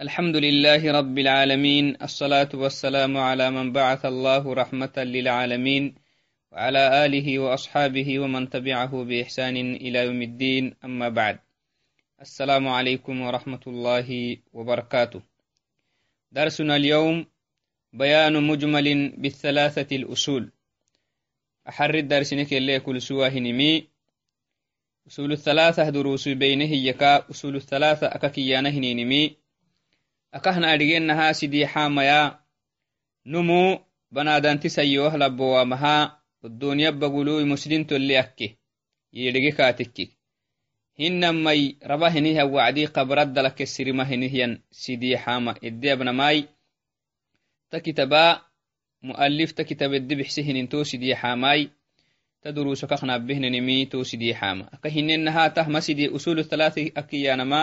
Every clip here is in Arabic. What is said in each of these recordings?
الحمد لله رب العالمين الصلاة والسلام على من بعث الله رحمة للعالمين وعلى آله وأصحابه ومن تبعه بإحسان إلى يوم الدين أما بعد. السلام عليكم ورحمة الله وبركاته. درسنا اليوم بيان مجمل بالثلاثة الأصول. أحرد درسنك اللي كل سواه نمي. أصول الثلاثة دروس بينه يكا أصول الثلاثة أككيانه نمي. akahnaadhigenaha sidii xamaya numu banadantisayoh labowamaha odoniya bagului muslimtolli akke yedhege katekik hinamai raba heniha wacdii qabradalake sirima henihyan sidii xama ede ta kitaba mu'alif ta kitab bixse hinin to sidii xamai ta duruso kakhnabbehnenimi to sidii xama aka hinenaha tahma sidii usulu talati akiyanama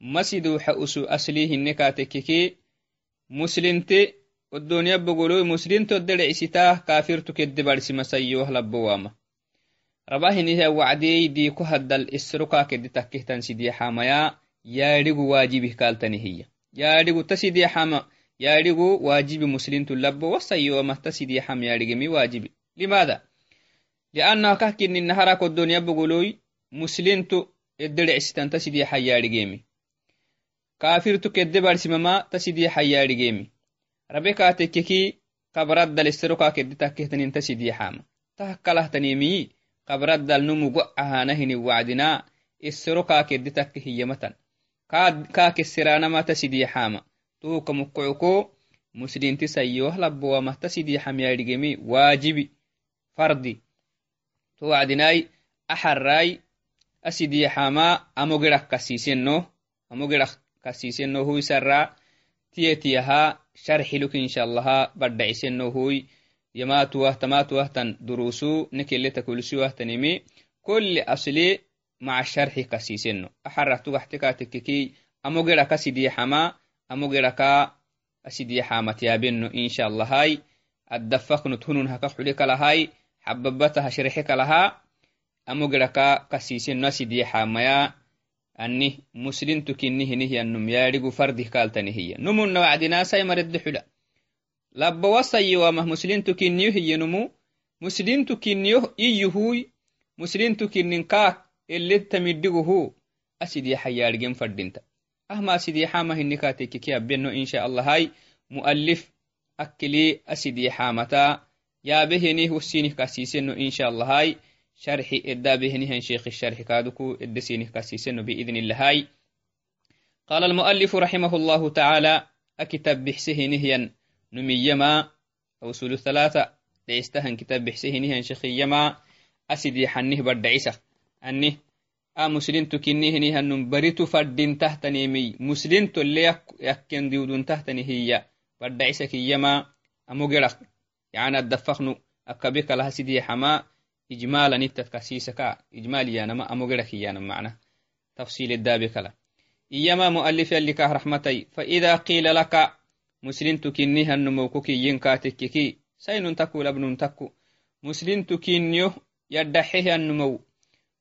masiduxa usu aslii hinekatekiki muslimte odoniya bogoloi muslimtodere isitah kafirtu kedde barsi masayyoh ah labowama rabahiniha wacdiyey diiko haddal isroka kedde takkihtan yaarigu yaadhigu waajibih kaltanihiya yaadhigu ta sidiyaxama yaadhigu waajibi muslimtu labo wasayyoma ta sidiyaxam yaadhigemi waajibi. Limaada? Liannaha kahkininahara bogoloi muslimtu edere ta sidiyaxa yaadhigemi kafirtu kedde barsimama ta sidii xayyaadhigeemi rabe kaatekkeki qabraddalesero kaa kedde takkehtanin ta sidii qabraddal numu go'ahanahini wacdina esero kaa kedde takke hiyyamatan kaa kesseranama ta sidii xaama tuuka mukkocuko muslinti sayyoh labbowama ta sidii xamyaadhigemi waajibi fardi. To wacdinai axarrai a sidii xaama amo kasisenohui sara tiyetiyaha sharxiluk inshallaha badhacisenohui yamatuwah tamatuwahtan durusu nekeletakulsiwahtanimi kulli asli maca sharxi kasiseno axarahtugaxtekatekeki amogera kasidiyaxama amogera asidiyaxamatiyaabeno inshaalahai addafaknut hunun haka xuli kalahai xababataha sharxe kalaha amogera ka kasiseno asidiyaxamaya anih muslintu kinihinihiyanum yaigu fardih kaltanihiya numuna wacdinasai maredde xudha laba wasayiwamah muslintu kiniyo hiyinumu muslintu kiniyo iyuhuy muslintu kinin kaak eletamidhiguhu asidiyaxa yadhigen fadinta ahma asidiyaxama hinikatekikeabeno insha allahai mu'alif akili asidiyaxamata yaabehenih wasinih kasiseno insha allahai شرح إدا بهنها شيخ الشرح كادكو إدسينه كاسيسن بإذن الله قال المؤلف رحمه الله تعالى أكتب بحسه نهيا. نميما. أوصول الثلاثة ليستهن كتاب بحسه نهيا شيخيما أسدي حنه بردعيسة. أنه a muslintu kinihinihanum baritu faddin tahtanimi muslinto le yakken diudun tahtani hiya badda kiyama amugerak yani addafaknu akabekalaha sidii xama إجمالا نتت كسيسكا إجماليا نما أمغرك يانا معنى تفصيل الدابي كلا. إيما مؤلف لك رحمتي فإذا قيل لك مسلم تكنيها النموكك ينكاتككي سين تكو لابن تكو. مسلم تكنيه يدحيه النمو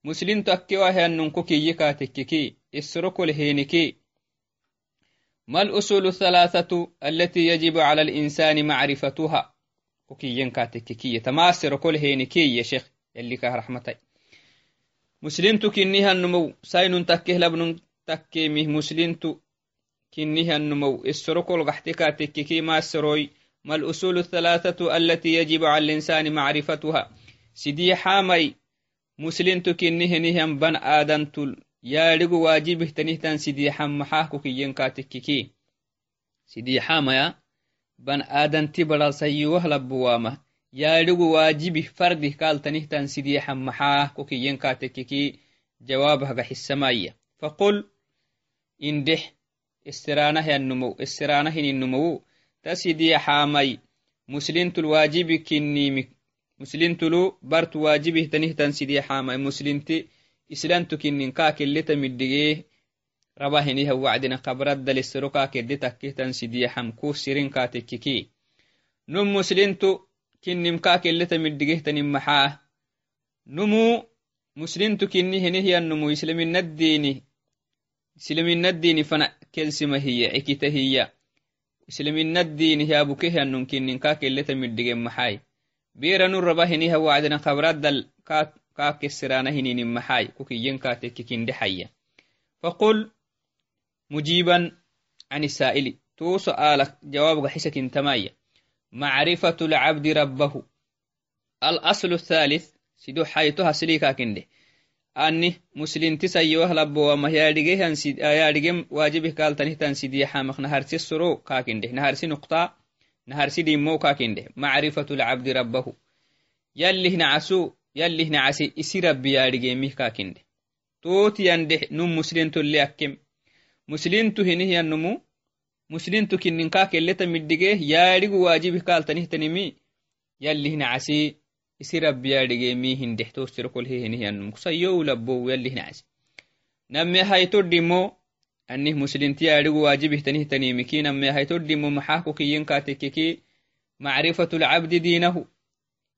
مسلم تكواه النمكك يكاتككي السرق الهينكي ما الأصول الثلاثة التي يجب على الإنسان معرفتها؟ كوكي ينكاتككي تماسر كل هينكي يا شيخ. يلي كه رحمتي مسلمتو كنيها النمو ساينون تكيه لبنون تكيمه مسلمتو كنيها النمو السرق الغحتكا تككي ما السروي ما الأصول الثلاثة التي يجب على الإنسان معرفتها سيدي حامي مسلمتو كنيه نهم بن آدم تل يارغ واجبه تنهتان سيدي yaadhigu waajibih fardih kaaltanihtan sidiyaxan maxaah kokiyyenkaatekeki jawaabahga xisamaya faqul indeh istiraanahininumowu ta sidiyaxaamay muslintul waajibi kinniimik muslintulu bartu waajibihtanihtan sidiyaxaamay muslinti islantu kinninkaakillita midhigee rabahiniha wacdina kabraddalisiro kaakeddi takkihtan sidiyaxam ku sirinkatekeki num muslintu kinnimkaakelletamiddhigehtani maxaa? Numuu muslimtu kinni henihiyannumu islaminaddiini islaminaddiini fana kelsima hiya ekita hiya. Islaminaddiini hiyaabukehyanun kinninkaakelletamidhige maxaay? Beeranu raba heniha wacdina kabradal kaa kesiraana hinini maxaay? Ku kiyyenkatekke kinde xayya faqul mujiiban can isaa'ili tuu so'aalak jawaabga xisakintamaya. معرفة العبد ربه. الأصل الثالث سيدو حيتها سليكا كنده أني مسلم تسيوه لبو وما يارجيه أن سيد يارجيه واجبه قال تنه تنسيدي حامق نهارسي السرو كاكنده نهارسي نقطة نهارسي ديمو كاكنده معرفة العبد ربه. يلي نعسو يلي نعسي إسي ربي يارجيه ميه كاكنده توتي ينده نم مسلم تلي أكم مسلم تهنه ينمو مسلم تكنن كاكلتا مدقيه يارجو واجبه قال تنه تنمي يلي نعسي isi rabbiyaadhigemi hindehtoostirkolhehenihyanmuksayow labbow yalli hinacsi namme haytodhimo anih muslimtiyaadhigu waajibihtanihtanimiki namme haytodhimo maxaako kiyyen kaatekkeki macrifatu lcabdi diinahu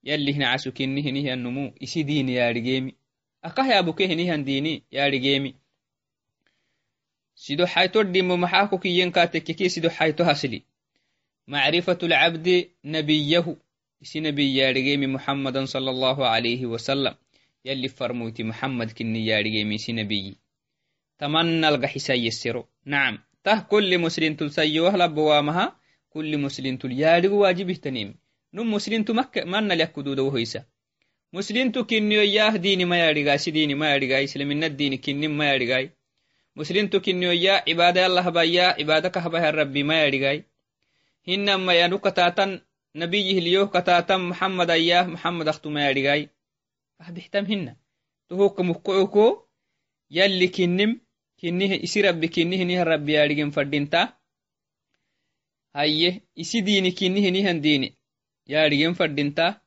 yalli hinacasu kinni hinihyannumu isi diini yaadhigeemi akah yaabuke hinihan diini yaadhigeemi sido xayto xaytodhimo maxaa ku kiyyenkaa tekkekii sido xayto hasli macrifatu lcabdi nabiyahu isi nabiyaadhigeemi muxammadan sal allahu alayhi wasalam yalli farmuyti muxammad kinniyaadhigeemi isi nabiyi. Tamannalgaxisayyesero nacam tah kulli muslintul sayyowahlabowaamaha kulli muslintul yaadhigu waajibihtanimi nu muslintu mannalyakuduudawohoysa muslintu kinniyo yaah diini mayadhigaay si diini mayadhigaay islaminad diini kinnin mayadhigaay muslimtu kinniyoya cibaada yallahbaya cibaada kahbahan rabbi mayadhigay hinnamayanu kataatan nabiyihliyoh kataatan muxamadayah muxamadaktu mayadhigay ahbixtam hina tuhuka mukkooko yalli kinnim kinnih isi rabbi kinnihinihan rabbi yadhigen fadhinta hayye isi diini kinnihinihan diini yadhigen fadhinta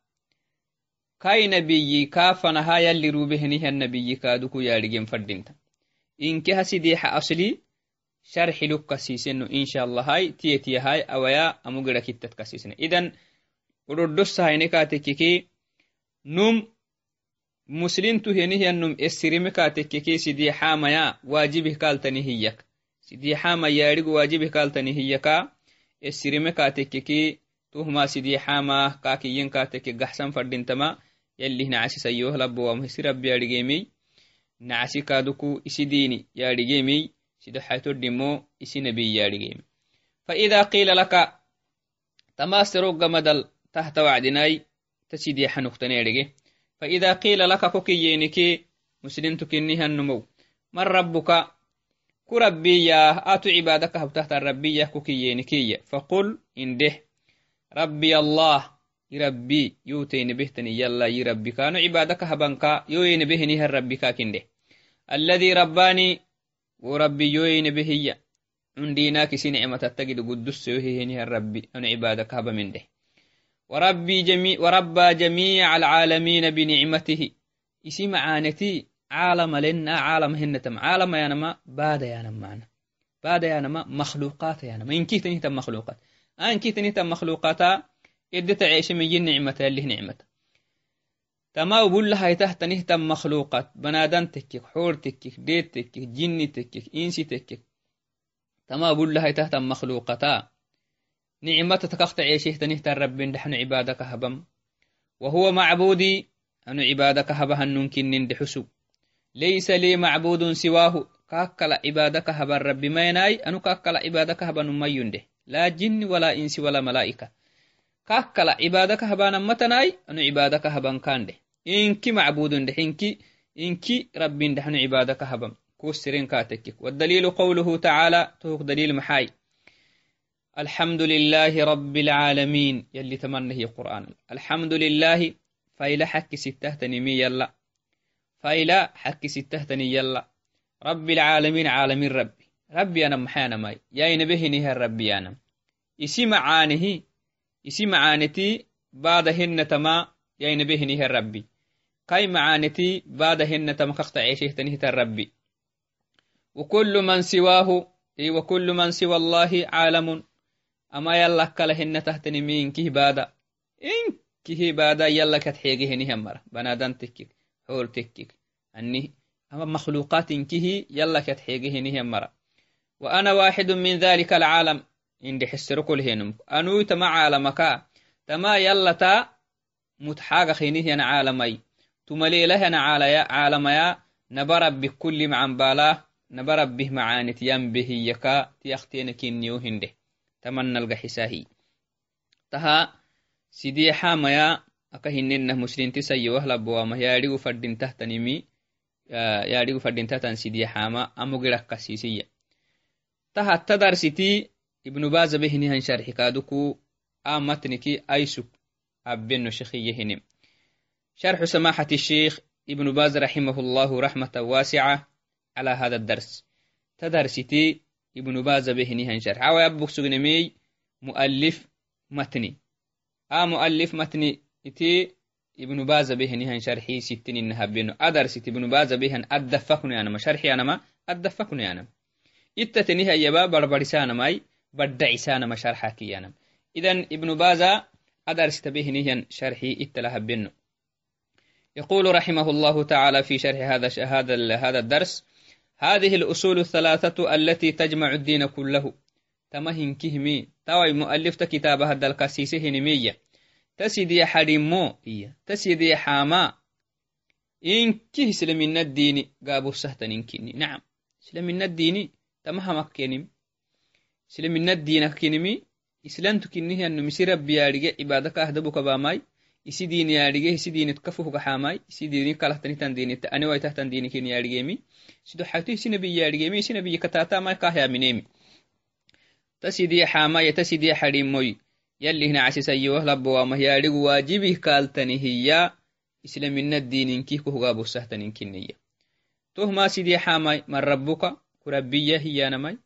kai nabiyyi kaafanaha yalli rubehinihan nabiyyi kaaduku yadhigen fadhinta inke hasideexa asli sharxiluk insha allahai tiyetiyahai awaya amugira gera idan kasisne idan udhodosahainikaatekkeki num muslintuhenihiyanum esirime kaatekkeki sidiixaamaya waajibih kaaltani hiyak. Sidiixaama yaadhigu waajibih kaaltani hiyaka esirime kaatekkeki tuhma sidiixaama kaakiyyen kaatekke gaxsan fadhintama yallihna casisayoh rabbi adhigeemiy nacasi kaduku isi diini yaadhigemiy sido xaytodhimo isi nabiyaadhigem faida qila laka tamasteroggamadal tahta wacdinai tasidiyaxanuktaneedhege faida qila laka kokiyyenike muslimtu kinnihannumow man rabbuka ku rabbiyah atu cibaadaka habtahtan rabbiyah kokiyyenikiyya faqul indeh rabbi allah irabbi yoteynebehtan yalla yirabbi kano cibaadaka habanka yoyenebehinihan rabbi kakindeh alladhi rabbani وربي يوين بهي عندنا كسي نعمة تجد قدس يوهيني الربي أنا عبادك هبا من ده وربي جميع وربى جميع العالمين بنعمته اسم معانتي عالم لنا عالم هنتم عالم يا نما بعد يا نما معنا بعد يا نما مخلوقات يا نما إن كيتني تم مخلوقات أن كيتني تم مخلوقات إدت عيش من نعمة اللي نعمة. تما وبلها يتهتنه تم مخلوقات. بنادن تكك حور تكك ديت تكك جن تكك إنسي تكك تما وبلها يتهتم مخلوقتا نعمة تكخت عيشه تنه رب نحن عبادك هبم وهو معبودي أن عبادك هبها ننكن دحسو. ليس لي معبود سواه. كاكل عبادك هبا الرب ما يناي أنو كاكل عبادك هبا نميون لا جن ولا إنس ولا ملائكة كاكل عبادك هبا نمتناي أنو عبادك هبا كان ده inki macbudun deh inki inki rabbin dehnu cibadaka habam kusirin katekik والدليل قوله تعالى توك دليل محاي الحمد لله رب العالمين يلي تمنى هي قرآن الحمد لله فايلا حك سته تنمي يلا فايلا حك سته تني يلا رب العالمين عالمين ربي ربي أنا محانا ماي يا نبهني ربي أنا اسم معانه تما يا نبهني ربي كاي معانتي بعد هن تمخخت عيشه تنهت الربي وكل من سواه إي وكل من سوى الله عالم أما يلا كلهن تهتني مين كيه بادا إن كيه بادا يلا كتحيقه نهمر بنادان تكك حول تكك أني أما مخلوقات كيه يلا كتحيقه نهمر وأنا واحد من ذلك العالم indexeserokolhenm anui tama caalamaka? Tama yallata mutxaaga hinihyan caalamai tumalelahyan caalamaya nabarabbih kulli kuli nabarabbih macaanit yanbehiyaka tiyaktena kinniyo hindeh tamanalga xisahi taha sideexamaya aka hinenah muslinti sayowahalaboama yaadhigu fadhintahtanimi yaadhigu fadhintahtan sideexama amo girakasisiya taha tadarsiti ابن باز بهني هن شرح كادوكو آمتنكي أي سب أبنو شخيهن. شرح سماحة الشيخ ابن باز رحمه الله رحمة واسعة على هذا الدرس. تدرستي ابن باز بهني هن شرح. أو أبوك سبنمي مؤلف متني. آه مؤلف متني إتي ابن باز بهني هن شرحي ستين بنو بينو أدرست ابن باز بهن أدفقني أنا ما شرحي أنا ما أدفقني أنا إتتني هيا بابا بارسانا ماي بار بدعي سانا ما شرحا كيانا إذن ابن بازا أدرست به نيا شرحي إتلاها بنو. يقول رحمه الله تعالى في شرح هذا هذا هذا الدرس هذه الأصول الثلاثة التي تجمع الدين كله. تمهن كهمي. توي مؤلفة كتاب هذا القسيس هنمية تسيد يا حريم مو؟ إيا يا حاما؟ إن كه سلمنا الدين. قابو سهتن إنكني نعم. سلمنا الدين. تمهمك كنم. isle minaddiinak kinimi islantu kinnihianum isi rabbiyaadhige cibaadakahdabukabamai isi diiniyaadhige isi diinit kafuhgaxamai isi diini kalahtanitan diinita aniwaitahtan diinikiniyaadhigeemi sido xaytu isi nabiyaadhigeemi isi nabiyi kataatamai kahyaamineemi tasidiyaxamaya tasidiya xadhimoy yallihna casisayyoh labowaamahyaadhigu waajibih kaaltanihiya isle minaddiininkih kuhgaabosahtaninkinniya toh maa sidiyaxamai man rabbuka kurabbiya hiyaanamai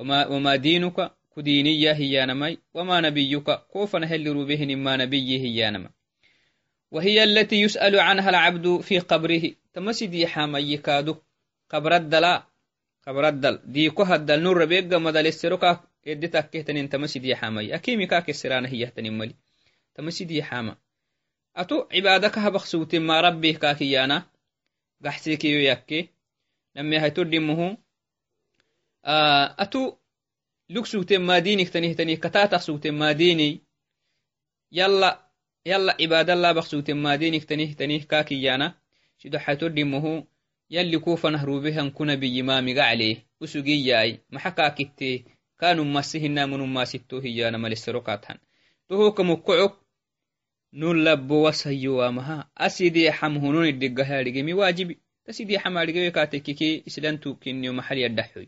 وما, وما دينك كدينية هي نمي وما نبيك كوف نهل روبهن ما نبيه هي نمي وهي التي يسأل عنها العبد في قبره تمسيدي حامي كادو قبر الدلا قبر الدل ديكو هدل نور بيقى مدل السرقة edi takkehtanin tamasidiya xamay akimi kakesirana hiyahtanin mali tamasidiya xama ato cibaada kahabaqsugte ma rabbih kakiyana gaxsekeyo yakke name atu luk sugten madinigtanihtanih katatah sugten madini yala yala cibadalabak sugten madinigtanihtanih kakiyana sidoxatodimuhu yali kufanah rubehan kunabiyimamiga caleh usugiyai maxa kakitte kanumasihinamnumasitto hiyana maleserokathan tohokamukocok nun labbowasayowamaha asidexam hununidigahadhigemi wajibi tasidexam adhigewe katekike islantukinio maxal yadhaxoy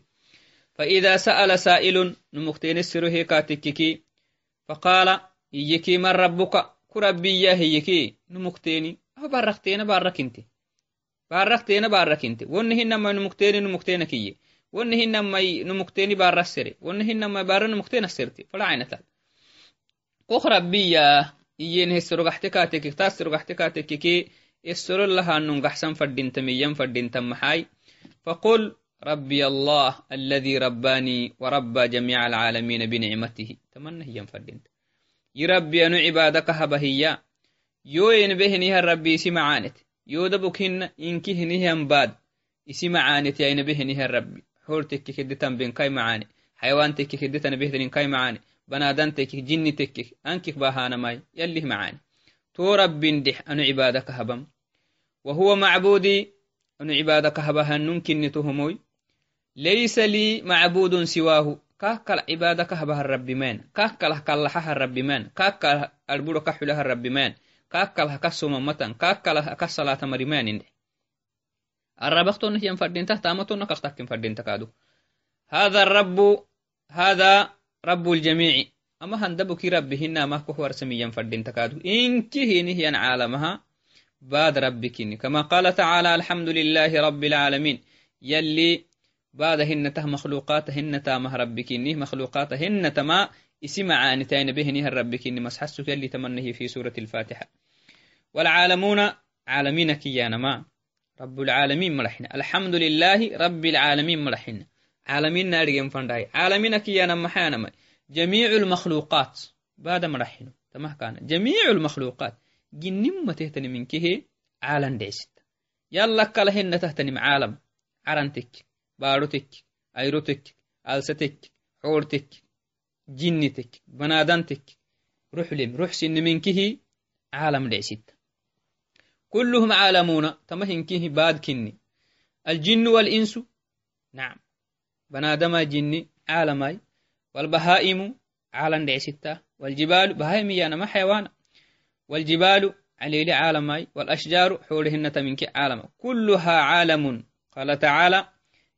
فإذا سأل سائل نمختين السر هي كاتككي فقال إيكي من ربك كربي هيكي نمختيني أو بارختين باركنتي بارختين باركنتي ونهن ما نمختين نمختينكي woni hinamai numukteni barasere woni hinamai bara numuktena serti falacainata kok rabbiya iyen heserogaxte katekek taas serogaxte katekeke esoro lahanun gaxsan fadintamiyan fadintan maxai faqul ربي الله الذي رباني وربى جميع العالمين بنعمته. تمنى هي فدنت يربي أنو عبادك هبهيا. يو ينبهنها الربي سمعانت. يو دبكهن إنكهنها باد إسمعانت يا ينبهنها الربي hor tekke keddetan ben kai macaane xayawan tekke keddetan behdanin kai macaane banadan tekke jinni tekke ankik bahanamai yallih macaane to rabbin dix anu cibaadaka habam وهو معبودي أن عبادك هبهنن كني تهموي laysa lii macbudun siwaahu kahkal cibaada kahbaha rabbimaan kahkalah kallaxaha rabbimaan kahkalah arburo kaxulaha rabbimaan kahkalah kasomamatan kahkalah kasalaata marimaanineh arabaqtonah yan fadhintah taamatona kaktakken fadhinta kaadu hada rabbu hada rabbu ljamiici ama handabuki rabbi hinamah koh warsamiyan fadhinta kaadu inki hinih yan caalamaha baad rabbikini kama qaala tacaala alxamdu lilaahi rabbi alcaalamiin yalli لله رب العالمين يلي بعدهن ته مخلوقاتهن تامه ربكني مخلوقاتهن تما إسم عانتين بهنها ربكني مسحسك يلي تمنه في سورة الفاتحة. والعالمون عالمينك يا نما رب العالمين مرحنا الحمد لله رب العالمين مرحنا عالمين نارجين فنداي. عالمين كيانا محانا جميع المخلوقات بعد مرحنا تمام كان جميع المخلوقات. جنم ما تهتني من كه؟ عالم ديست. يلا كلهن تهتني عالم. عرنتك. باروتك أيروتك alsatek حورتك جنتك بنادنتك روح لم روح سن منكه عالم دعسيت كلهم عالمون تمهنكه باد كني الجن والإنس نعم بنادم جني عالماي والبهائم عالم دعسيتا والجبال بهائم يانا ما حيوان والجبال عليل عالماي والأشجار حولهن تمنك عالم كلها عالم قال تعالى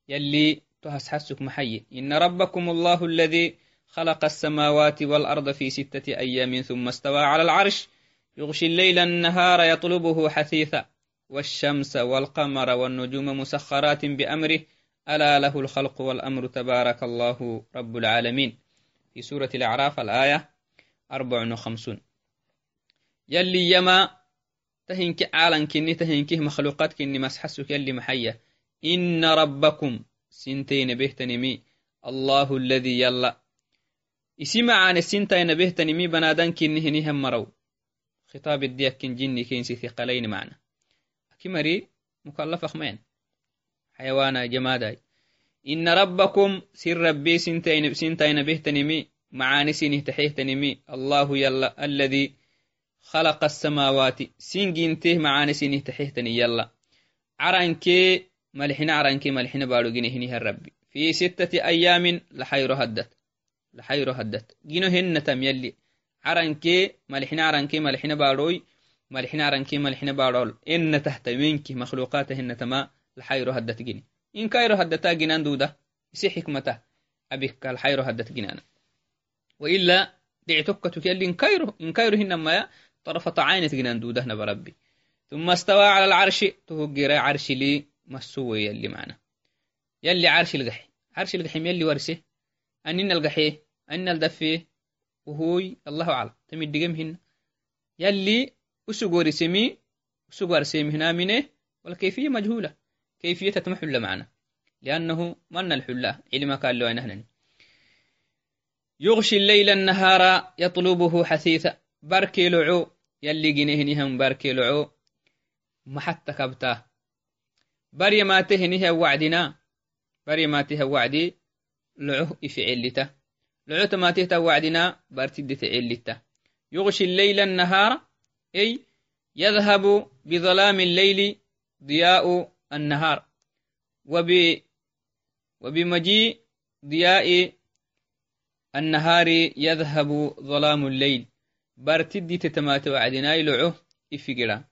يلي تهسحسك محي إن ربكم الله الذي خلق السماوات والأرض في ستة أيام ثم استوى على العرش. يغشي الليل النهار يطلبه حثيثا. والشمس والقمر والنجوم مسخرات بأمره. ألا له الخلق والأمر تبارك الله رب العالمين. في سورة الأعراف الآية 54 يلي يما تهنك عالن كني تهنك مخلوقات كني مسحسك يلي محيا إن ربكم سنتين بهتنمي الله الذي يلا اسم عن السنتين بهتنمي بنادان كني هنيهم مرو خطاب الديك كن جني كين ثقلين معنا كمري مكلف أخمين حيوانا جماداي إن ربكم سر ربي سنتين سنتين بهتنمي معاني سنه تحيهتنمي الله يلا الذي خلق السماوات سنجنته معاني سنه تحيهتني يلا عرنكي ملحنا عرنكي ملحنا بارو جنهنها الربي في ستة أيام لحير هدت لحير هدت جنو هن تم يلي عرنكي ملحنا عرنكي ملحنا باروي ملحنا عرنكي ملحنا بارول إن تحت منك مخلوقات هن تما لحير هدت جني إن كايرو هدتا جنان دودة يسي حكمته أبيك الحير هدت جنانا وإلا دعتك تكيل إن كايرو إن كايرو هن ما طرفة عين جنان دودة نبربي ثم استوى على العرش تهجر عرش لي مسوي يلي معنا. يلي عرش القحي عرش القحيم يلي ورسه أننا القحي أننا الدفيه وهوي الله أعلم. تمد دقمهن يلي أسقور سمي أسقور سمي هنا منه والكيفية مجهولة. كيفية تتمحل معنا. لأنه من الحلة؟ علم قال له أنهن يغشي الليل النهار يطلبه حثيثا بركي لعو. يلي جنهنهم بركي لعو. محتى كبتا بري ما تهنه وعدنا. بري ما ته وعدي. لعه إفعلته لعوت ما ته وعدنا. برتد تعلته يغشي الليل النهار. أي يذهب بظلام الليل ضياء النهار. وب وبمجيء ضياء النهار يذهب ظلام الليل. برتدي تتمات وعدناي لعه إفقرا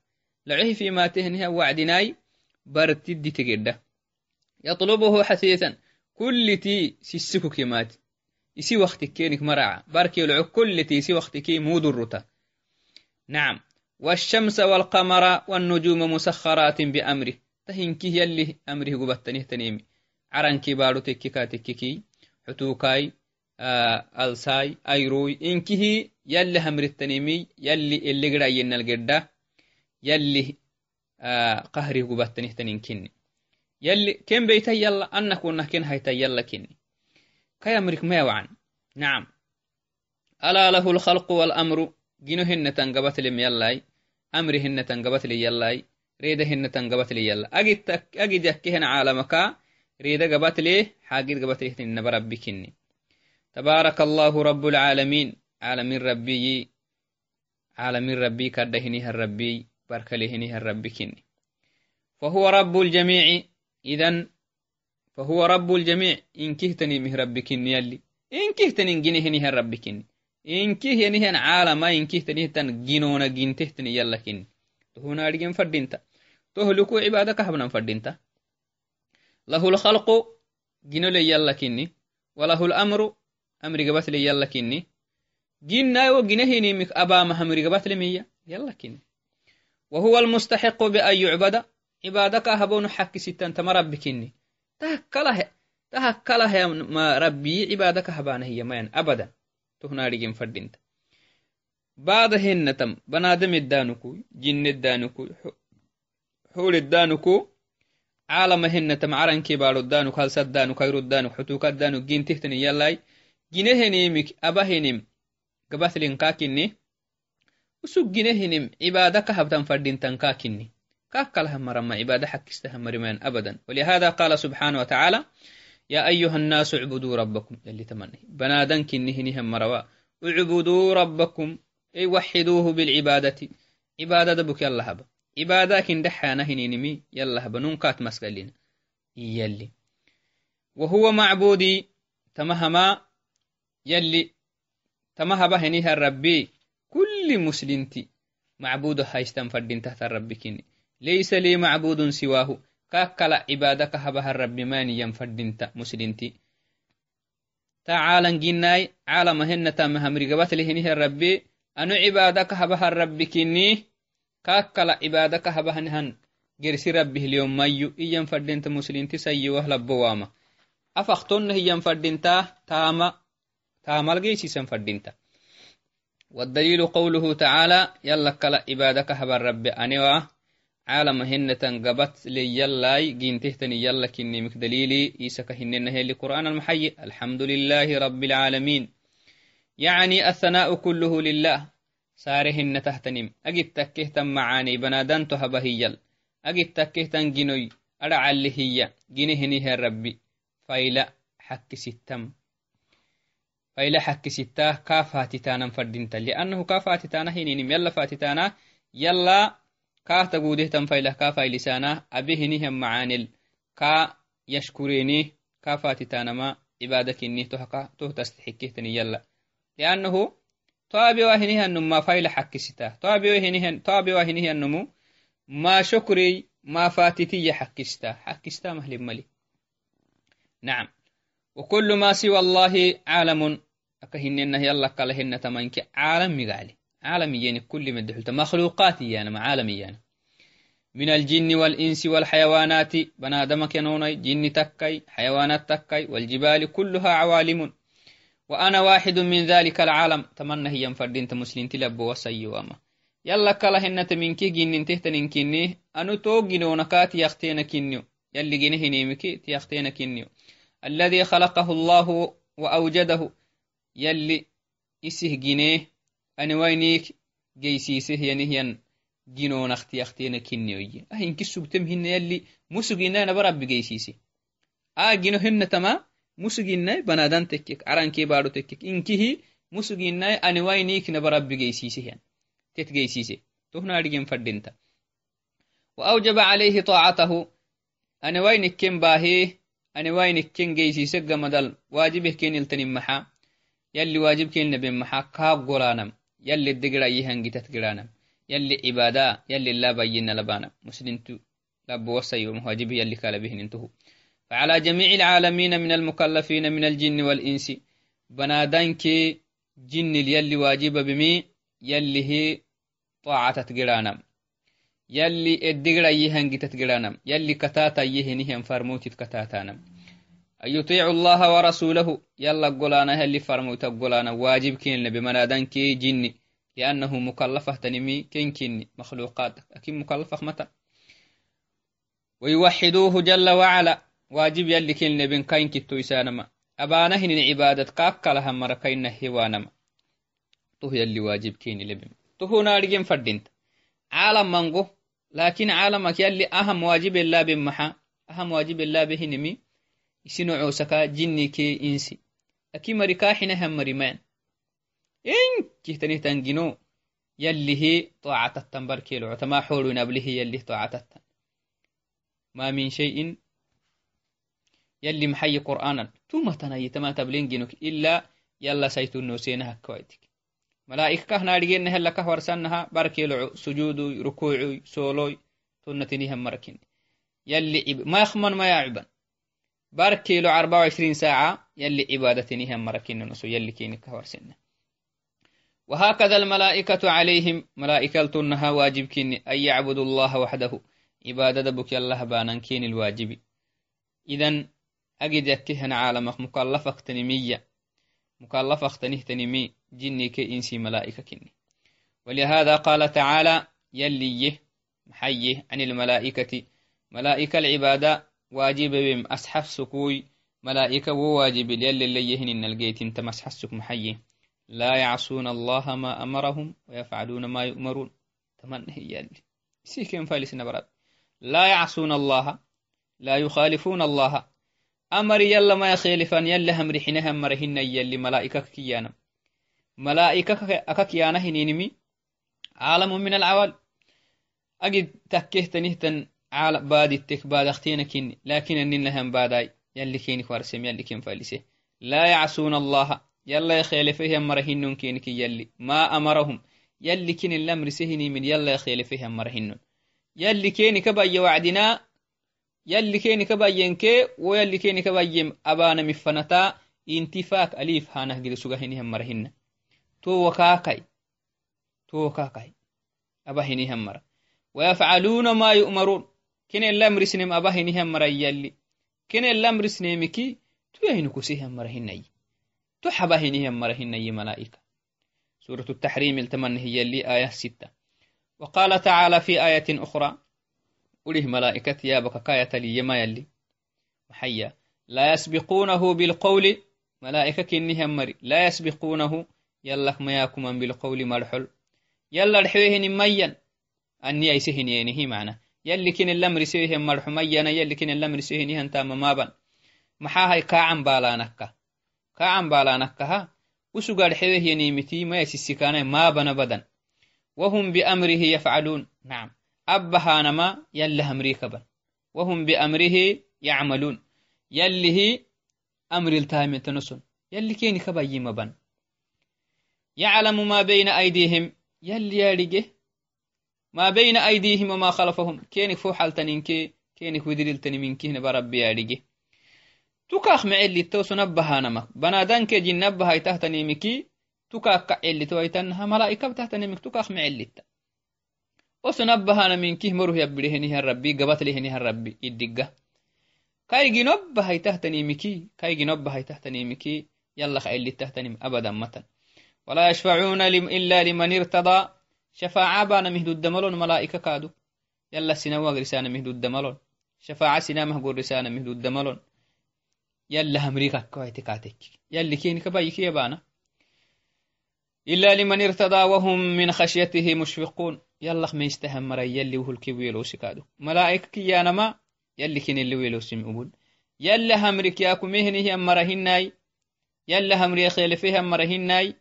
لعه فيما تهنها وعدناي برتدي تقرده يطلبه حثيثا. كل تي سيسكو كمات يسي وقتك كينك مرعى. باركي لعه كل تي سي وقتك مودرتا نعم. والشمس والقمر والنجوم مسخرات بأمره. تهنكي يلي أمره قبتنه تنيمي. عرنكي بارو تككا تككي حتوكاي آه ألساي أيروي. إنكه يلي همر التنيمي يلي اللي قرأ ينال قرده. يلي qahri gubattanihtanin kinni yalli ken beyta yalla annakunah ken hayta yalla kayamrik mewacan nacam alaa lahu lkhalqu walamru gino hinnatan gabatlim yallai amri hinnatan gabatli yallai reeda hinnatan gabatli yalla agid yakkehen caalamaka reeda gabatle xaagid gabatlihtinaba rabbi kinni tabaaraka allahu rabu lcaalamiin caalamin rabbiyi caalamin rabbii kadhahinihan rabbiy الربي كني فهو رب الجميع إذن فهو رب الجميع إن كهتني مه ربكني يلي إن كهتني جنهني الربكني إن كه ينهن عالم إن كهتني تن جنونا جنتهتني يلا كني تهونا أرجن فردينتا تهلكو عبادك هبنا فردينتا له الخلق جنو لي يلا كني وله الأمر أمر قبت لي يلا كني جنا وجنهني مك أبا مهمر قبت لي يلا كني وهو المستحق بأن يعبد عبادك هبون حق ستان تما ربي كني تهكله تهكله ما ربي عبادك هبانه هي ما أبدا تهنا رجم فردينتا بعد هنتم بنادم الدانكو جن الدانكو حول الدانكو عالم هنتم عرن كبار الدانك هل سدانك خير الدانك حتوك الدانك جين تهتني يلاي جنهنيمك أبهنم قبثلين كاكني usugginehinim cibaada ka habtan fadhintan kaakini kakkalhamarama cibaada xakkistahamarimayan abadan. Walihada qala subxana watacaala ya ayuha nnaasu ucbuduu rabbakum. Yalitamani banaadan kinihinihamarawa ucbuduu rabbakum ay waxiduuhu bilcibaadati cibaadada yallahaba cibaada kindhaxaanahininimi yallahaba nunkaat masgalina yali wahuwa macbudii tamahamaa yali tamahaba henihan rabbii كل مسلمتي معبود هايستن فردين تحت الرب كني ليس لي معبود سواه كاكلا عبادك هبها الرب ماني ينفردين مسلمتي تعالى جناي عالم هن تام همري قبت لهنه الربي أنو عبادك هبها الرب كني كاكلا عبادك هبها نهن جرسي ربه اليوم مايو إيان فردين مسلمتي سيي وهلا بواما أفختن هي فردين تاما تاما الجيسي سن فردين والدليل قوله تعالى يلا كلا عبادك هبا الرب أنوا. عالم هنة قبت لي يلا جينتهتني يلا كني مك دليلي. إيسك هنن هي القرآن المحيي الحمد لله رب العالمين. يعني الثناء كله لله. سارهن تهتنم. أجد تكهتن معاني بنادان تهبه يل أجد تكهتن جنوي. أرعى هي. جنهني ربي. فايلا حك ستم. فإلى حك ستة كاف هاتتانا فردينتا لأنه كاف هاتتانا هينينم يلا فاتتانا. يلا كا تقوده تنفيله كاف لسانا أبيه نهم معانل كا يشكريني. كاف هاتتانا ما عبادك إني تهكا ته تستحكيه تني يلا. لأنه طابي واهنه النمو فايل حك ستة. طابي واهنه طابي واهنه النمو ما شكري ما فاتتي حكستا حكستا مهل ملي نعم. وكل ما سوى الله عالم. أكهننا يلا كالهن تمانك عالم مقالي عالم يعني كل مدحلت مخلوقات يعني ما عالم يعني. من الجن والإنس والحيوانات بنادمك ينوني جن تكي حيوانات تكي والجبال كلها عوالم. وأنا واحد من ذلك العالم. تمنى هي مفردين تمسلين تلبو وسيواما يلا كالهن تمنك جن تهتن كني. أنو تو جنونكات يختين كنيو. يلي جنه نيمك تيختين كنيو. الذي خلقه الله وأوجده. يلي إسه جنيه أنا وينيك جيسيسه ينهيان جنون أختي أختينا كنيوي أهين كسو بتمهن يلي مسجينا أنا برب جيسيسي آه جنو هن تما مسجينا بنادان تكك عران كي بارو تكك إنكه مسجينا أنا وينيك نبرب جيسيسه يعني تتجيسيسي تهنا أرجين فردينتا وأوجب عليه طاعته أنا وينك كم باهي أنا وينك كن جيسيسك جمدل واجبه كين التنم محا يلي واجب كين نبي محا كاب قرانم يلي الدقرا يهنجتت قرانم يلي عبادة يلي لا بينا لبانا مسلمتو لابو وصي ومواجب يلي كال بهن انتهو. فعلى جميع العالمين من المكلفين من الجن والإنس بنادان كي جن يلي واجب بمي يلي هي طاعة قرانم يلي الدقرا يهنجتت قرانم يلي كتاتا يهنهم فرموتت كتاتانم. يطيع الله ورسوله. يلا قلانا هل فرموت قلانا واجب كين بمنادان كي جني. لأنه مكلفة تنمي كين كيني. مخلوقات. أكيد مكلفة متى؟ ويوحدوه جل وعلا. واجب يلي كين بين كين كتو يسانما. أبانا هن عبادة كاكا لها مركين هوانما تو يلي واجب كين لبن تو نارجين فردينت عالم منغو لكن عالمك يلي أهم واجب الله بمحا. أهم واجب الله بهنمي. isino cosaka jinnike insi aki mari kaxinahan mariman inkihtanihtan yallihi طاعتتن بركيلو تما حولو نبله يلي طاعتتن ما من شيء يلي محي قرآنا ثم تنهي تما تبلين جنوك إلا يلا سيتو نوسينها كويتك ملائكة كهنا رجينا هلا كهور سنها بركيلو سجود ما يعبن باركيلو أربعة وعشرين ساعة يلي يلي كينك هورسنة وهكذا الملائكة عليهم ملائكة تنها واجب كين أن يعبدوا الله وحده عبادة بك الله بانا كين الواجب إذن أجد يكهن عالمك مكلفة تنمية مكلفة تنمي جني كإنسي ملائكة كني ولهذا قال تعالى يلي محيه عن الملائكة ملائكة العبادة واجب بم أسحف سكوي ملائكة وواجب يلي اللي يهن الجيت انت مسحف سك محيي لا يعصون الله ما أمرهم ويفعلون ما يؤمرون. تمنى يلي سيكين فالس نبرات لا يعصون الله. لا يخالفون الله. أمر يلا ما يخيلفان يلا هم رحنها مرهن يلي ملائكة كيانا. ملائكة أككيانا هنينمي. عالم من العوال. أجد تكيه تنهتن عال بادي التك باد اختينكين لكن أننا هم باداي. يلي كيني فارسم يلي كين فالسه لا يعصون الله. يلا يخيلفه مرهن كينك يلي. ما أمرهم. يلي كين الأمر سهني من يلا يخيلفه مرهن يلي كيني كبا وعدنا. يلي كيني كبا ينكي. ويلي كيني كبا يم أبانا مفنتا. انتفاك أليف هانه قد سوغهني هم مرهن. تو وكاكاي تو وكاكاي أبهني هم مر ويفعلون ما يؤمرون. كين الأمر سنم أبهني هم مر يلي كين الأمر سنمكي تو يهنكو سيهم مرهن تو حبهني هم مرهن ملائكة سورة التحريم التمن هي اللي آية ستة وقال تعالى في آية أخرى أوليه ملائكة يا بكاية لي يما يلي محيا لا يسبقونه بالقول ملائكة كنهم مري لا يسبقونه يلا ما يكون بالقول مرحل يلا رحوه نميا أني أيسهن ينهي معنا yalikinenlamrisihin marxumayana yalikinenlamrisihin ihantamamaban maxaahay kaacambaalanakka kaacambaalanakkaha usugaadh xewehyaniimiti mayasisikanay maabana badan wahum biamrihi yafcaluun nacam abbahaanama yalli hamriikaban wahum biamrihi yacmaluun yallihi amriltaamintanoson yalli keeni kabayimaban yaclamu maa bayna aydihim yalli yaadhige ما بين أيديهم وما خلفهم. كينك فو حالتنينكي كينك ودريلتني منكي هنا بربي يارجه تكاخ معلي نمك بنادانك جن نبها تحتني مكي تكاك كعلي تويتنها ملائكة تحتني مك تكاخ معلي oso nabbahana minkih moruh yabbidehenihan rabbi gabatlehenihan rabbi iddigga kaiginobbahaitahtanimiki kaiginobbahaitahtanimiki yalla kailitahtanim abadan matan ولا يشفعون إلا لمن ارتضى. كادو. يلا سنوا رسالة مهدو الدملون. شفاعة سنامه قول رسالة مهدو الدملون. يلا أمريكا كويتكاتك يلي كين كبايك يبانا إلا لمن ارتضى وهم من خشيته مشفقون. يلا ما يستهم مرا يلي وهو الكويلو سكادو ملائكة كيانما يلي كين اللي ويلو سمعون يلا همرك ياكو مهنه مرهناي يلا همري خيل فيها مرهناي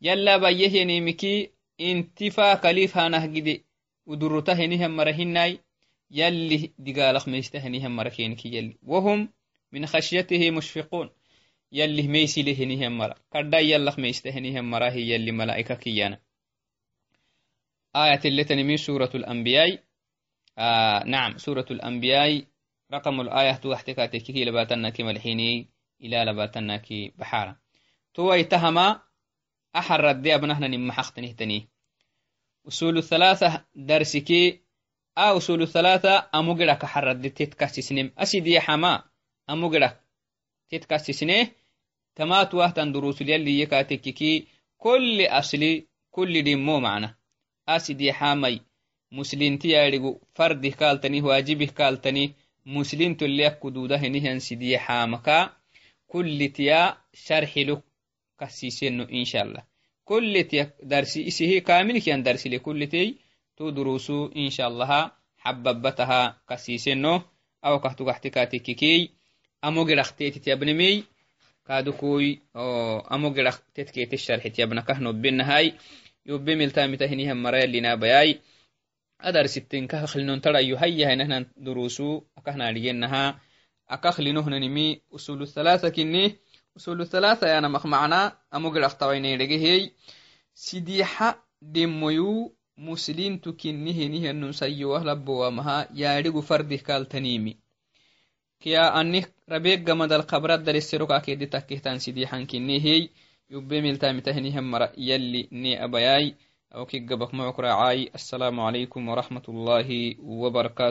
يلا بيه نيمكي انتفا كليف هانه جدي ودرته هنهم مرهناي يلي دقالق ما يستهنهم مركينك يلي. وهم من خشيته مشفقون يلي ميسي لهنهم مرا كدا يلق ما يستهنهم مرا هي يلي ملائكة كيانا آية اللي تنمي سورة الأنبياء. آه نعم سورة الأنبياء. رقم الآية توحتك تككي لباتنا كي ملحيني إلى لباتنا كي بحارة. توي تهما axarade abnahnaninmaxaqtinihtani usulu halatha darsikee a usulu halatha amugirak axarade titkasisnem asidiyaxama amugirak titkasisne tamatuwahtan durusulyaliyekatekiki kulli asli kulli dhimmo macna asidiyaxamai muslintiyaidhigu fardih kaaltani waajibih kaaltani muslin tolleak kududahenihyan sidiyaxamaka kullitiya sharxiluk kasiseno inshallah. Koletiya darsi isihi kamilkiyan darsile koletey to durusu inshallaha xababataha kasiseno awakah tugaxtikatekikey amo geraxtetit yabnemey tetkete sharxit yabnakah nobenahai yobe miltamitahinihan marayalinabayai adarsitinka aklinon durusu akahnaadigenaha akakhlinohnanimi usulu thalatha أصول الثلاثة كني أصول الثلاثة يعني مخ معنا أمقل أختويني لجهي سيديحة دميو مسلين تكنيه نيه نسيوه لبوا مها يارغو فرده كالتنيمي كيا أني ربيك جمد القبرات دل السروك أكيد تكيهتان سيديحان كنيه يبي ملتا متهنهم مرأ يلي ني أبياي. أو كي رعاي السلام عليكم ورحمة الله وبركاته.